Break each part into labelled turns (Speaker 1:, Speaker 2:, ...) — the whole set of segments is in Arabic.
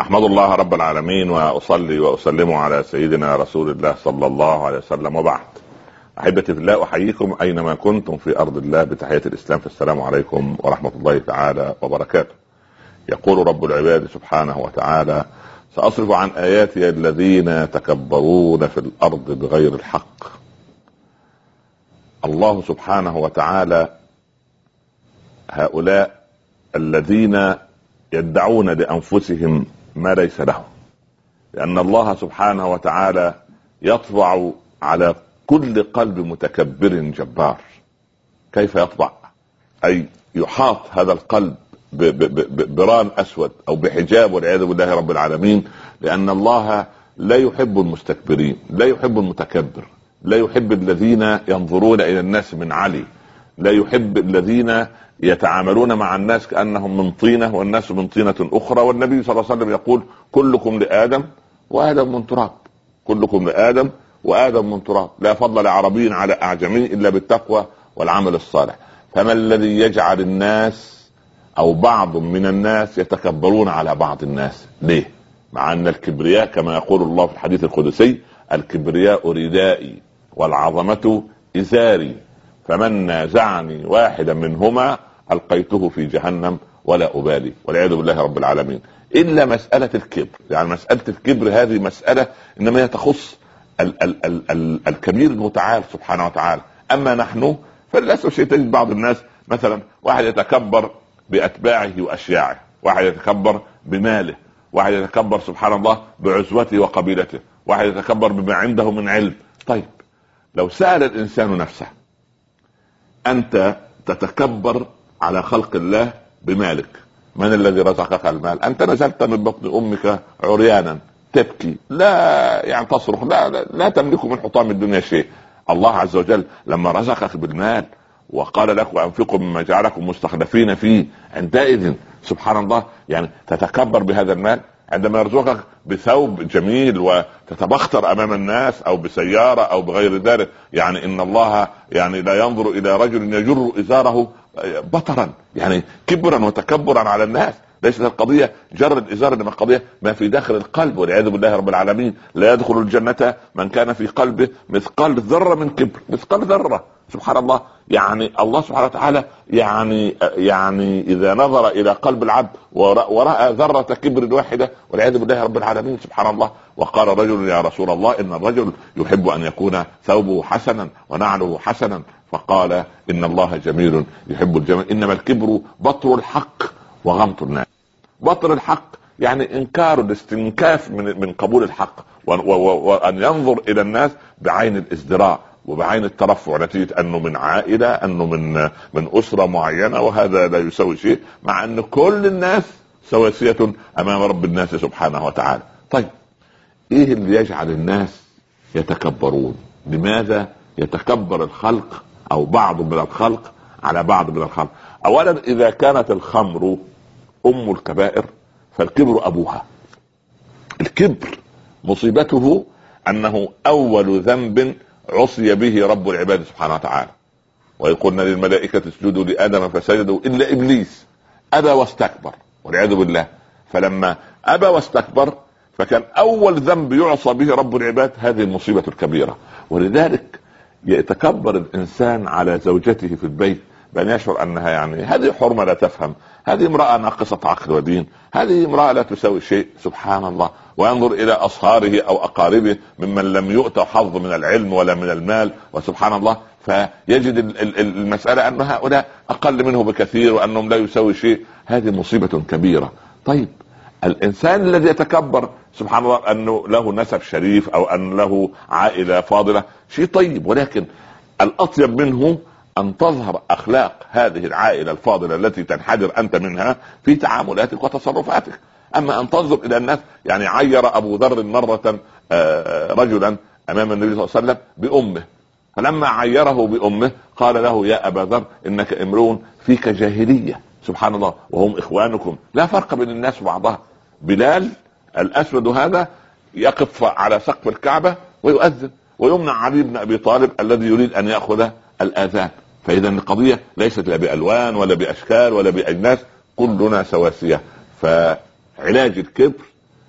Speaker 1: أحمد الله رب العالمين وأصلي وأسلم على سيدنا رسول الله صلى الله عليه وسلم وبعد. أحبتي في الله أحييكم أينما كنتم في أرض الله بتحية الإسلام فالسلام عليكم ورحمة الله تعالى وبركاته. يقول رب العباد سبحانه وتعالى سأصرف عن آياتي الذين يتكبرون في الأرض بغير الحق. الله سبحانه وتعالى هؤلاء الذين يدعون لأنفسهم ما ليس لهم لأن الله سبحانه وتعالى يطبع على كل قلب متكبر جبار. كيف يطبع؟ أي يحاط هذا القلب بران أسود أو بحجاب والعياذ بالله رب العالمين لأن الله لا يحب المستكبرين لا يحب المتكبر لا يحب الذين ينظرون إلى الناس من علي. لا يحب الذين يتعاملون مع الناس كأنهم من طينة والناس من طينة أخرى. والنبي صلى الله عليه وسلم يقول كلكم لآدم وآدم من تراب. كلكم لآدم وآدم من تراب. لا فضل لعربي على أعجمي إلا بالتقوى والعمل الصالح. فما الذي يجعل الناس أو بعض من الناس يتكبرون على بعض الناس؟ ليه؟ مع أن الكبرياء كما يقول الله في الحديث القدسي الكبرياء ردائي والعظمة إزاري. فمن نازعني واحدا منهما ألقيته في جهنم ولا أبالي والعياذ بالله رب العالمين. إلا مسألة الكبر يعني مسألة الكبر هذه مسألة إنما هي تخص ال- ال- ال- ال- الكبير المتعال سبحانه وتعالى. أما نحن فللاسف شيء تجد بعض الناس مثلا واحد يتكبر بأتباعه وأشياعه واحد يتكبر بماله واحد يتكبر سبحان الله بعزوته وقبيلته واحد يتكبر بما عنده من علم. طيب لو سأل الإنسان نفسه أنت تتكبر على خلق الله بمالك. من الذي رزقك المال؟ أنت نزلت من بطن أمك عريانا تبكي لا يعني تصرخ لا لا, لا تملك من حطام الدنيا شيء. الله عز وجل لما رزقك بالمال وقال لك وأنفقوا مما جعلكم مستخلفين فيه عندئذ سبحان الله يعني تتكبر بهذا المال. عندما يرزقك بثوب جميل وتتبختر أمام الناس أو بسيارة أو بغير ذلك يعني إن الله يعني لا ينظر إلى رجل يجر إزاره بطرا يعني كبرا وتكبرا على الناس. ليست القضية جر الإزار إنما القضية ما في داخل القلب. والعياذ بالله رب العالمين لا يدخل الجنة من كان في قلبه مثقال ذرة من كبر مثقال ذرة. سبحان الله يعني الله سبحانه وتعالى يعني يعني إذا نظر إلى قلب العبد ورأى ذرة كبر واحدة والعياذ بالله رب العالمين سبحان الله وقال رجل يا رسول الله إن الرجل يحب أن يكون ثوبه حسنا ونعله حسنا فقال إن الله جميل يحب الجمال إنما الكبر بطر الحق وغمط الناس. بطر الحق يعني إنكار الاستنكاف من من قبول الحق وأن ينظر إلى الناس بعين الإزدراء. وبعين الترفع نتيجة أنه من عائلة أنه من من أسرة معينة وهذا لا يساوي شيء مع أن كل الناس سواسية أمام رب الناس سبحانه وتعالى. طيب إيه اللي يجعل الناس يتكبرون؟ لماذا يتكبر الخلق أو بعض من الخلق على بعض من الخلق؟ اولا إذا كانت الخمر أم الكبائر فالكبر أبوها. الكبر مصيبته أنه أول ذنب عصي به رب العباد سبحانه وتعالى. واذ قلنا للملائكة اسجدوا لآدم فسجدوا إلا إبليس. أبى واستكبر والعياذ بالله. فلما أبى واستكبر فكان أول ذنب يعصى به رب العباد هذه المصيبة الكبيرة. ولذلك يتكبر الإنسان على زوجته في البيت بان يشعر أنها يعني هذه حرمة لا تفهم. هذه امرأة ناقصة عقل ودين. هذه امرأة لا تساوي شيء سبحان الله. وينظر إلى أصهاره أو أقاربه ممن لم يؤت حظ من العلم ولا من المال وسبحان الله. فيجد المسألة أن هؤلاء أقل منه بكثير وأنهم لا يساوي شيء. هذه مصيبة كبيرة. طيب الإنسان الذي يتكبر سبحان الله أنه له نسب شريف أو أن له عائلة فاضلة شيء طيب. ولكن الأطيب منه أن تظهر أخلاق هذه العائلة الفاضلة التي تنحدر أنت منها في تعاملاتك وتصرفاتك. أما أن تنظر إلى الناس يعني عير أبو ذر مرة آه، رجلا أمام النبي صلى الله عليه وسلم بأمه. فلما عيره بأمه قال له يا أبا ذر إنك امرؤ فيك جاهلية. سبحان الله وهم إخوانكم. لا فرق بين الناس وبعضها. بلال الأسود هذا يقف على سقف الكعبة ويؤذن ويمنع علي بن أبي طالب الذي يريد أن يأخذ الآذان. فإذا القضية ليست لا بألوان ولا بأشكال ولا بأجناس كلنا سواسية. فعلاج الكبر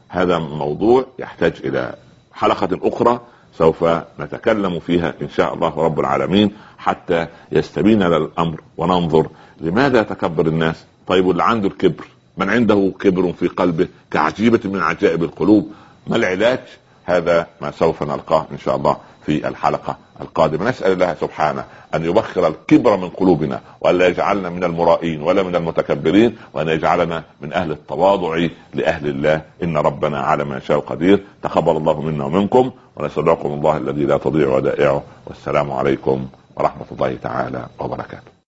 Speaker 1: هذا موضوع يحتاج إلى حلقة أخرى سوف نتكلم فيها إن شاء الله رب العالمين حتى يستبين لنا الأمر وننظر لماذا يتكبر الناس. طيب واللي عنده الكبر من عنده كبر في قلبه كعجيبة من عجائب القلوب ما العلاج؟ هذا ما سوف نلقاه إن شاء الله. في الحلقة القادمة. نسأل الله سبحانه أن يبخر الكبر من قلوبنا وألا يجعلنا من المرائين ولا من المتكبرين وأن يجعلنا من أهل التواضع لأهل الله. إن ربنا على ما يشاء قدير. تقبل الله منا ومنكم ونسألكم الله الذي لا تضيع ودائعه. والسلام عليكم ورحمة الله تعالى وبركاته.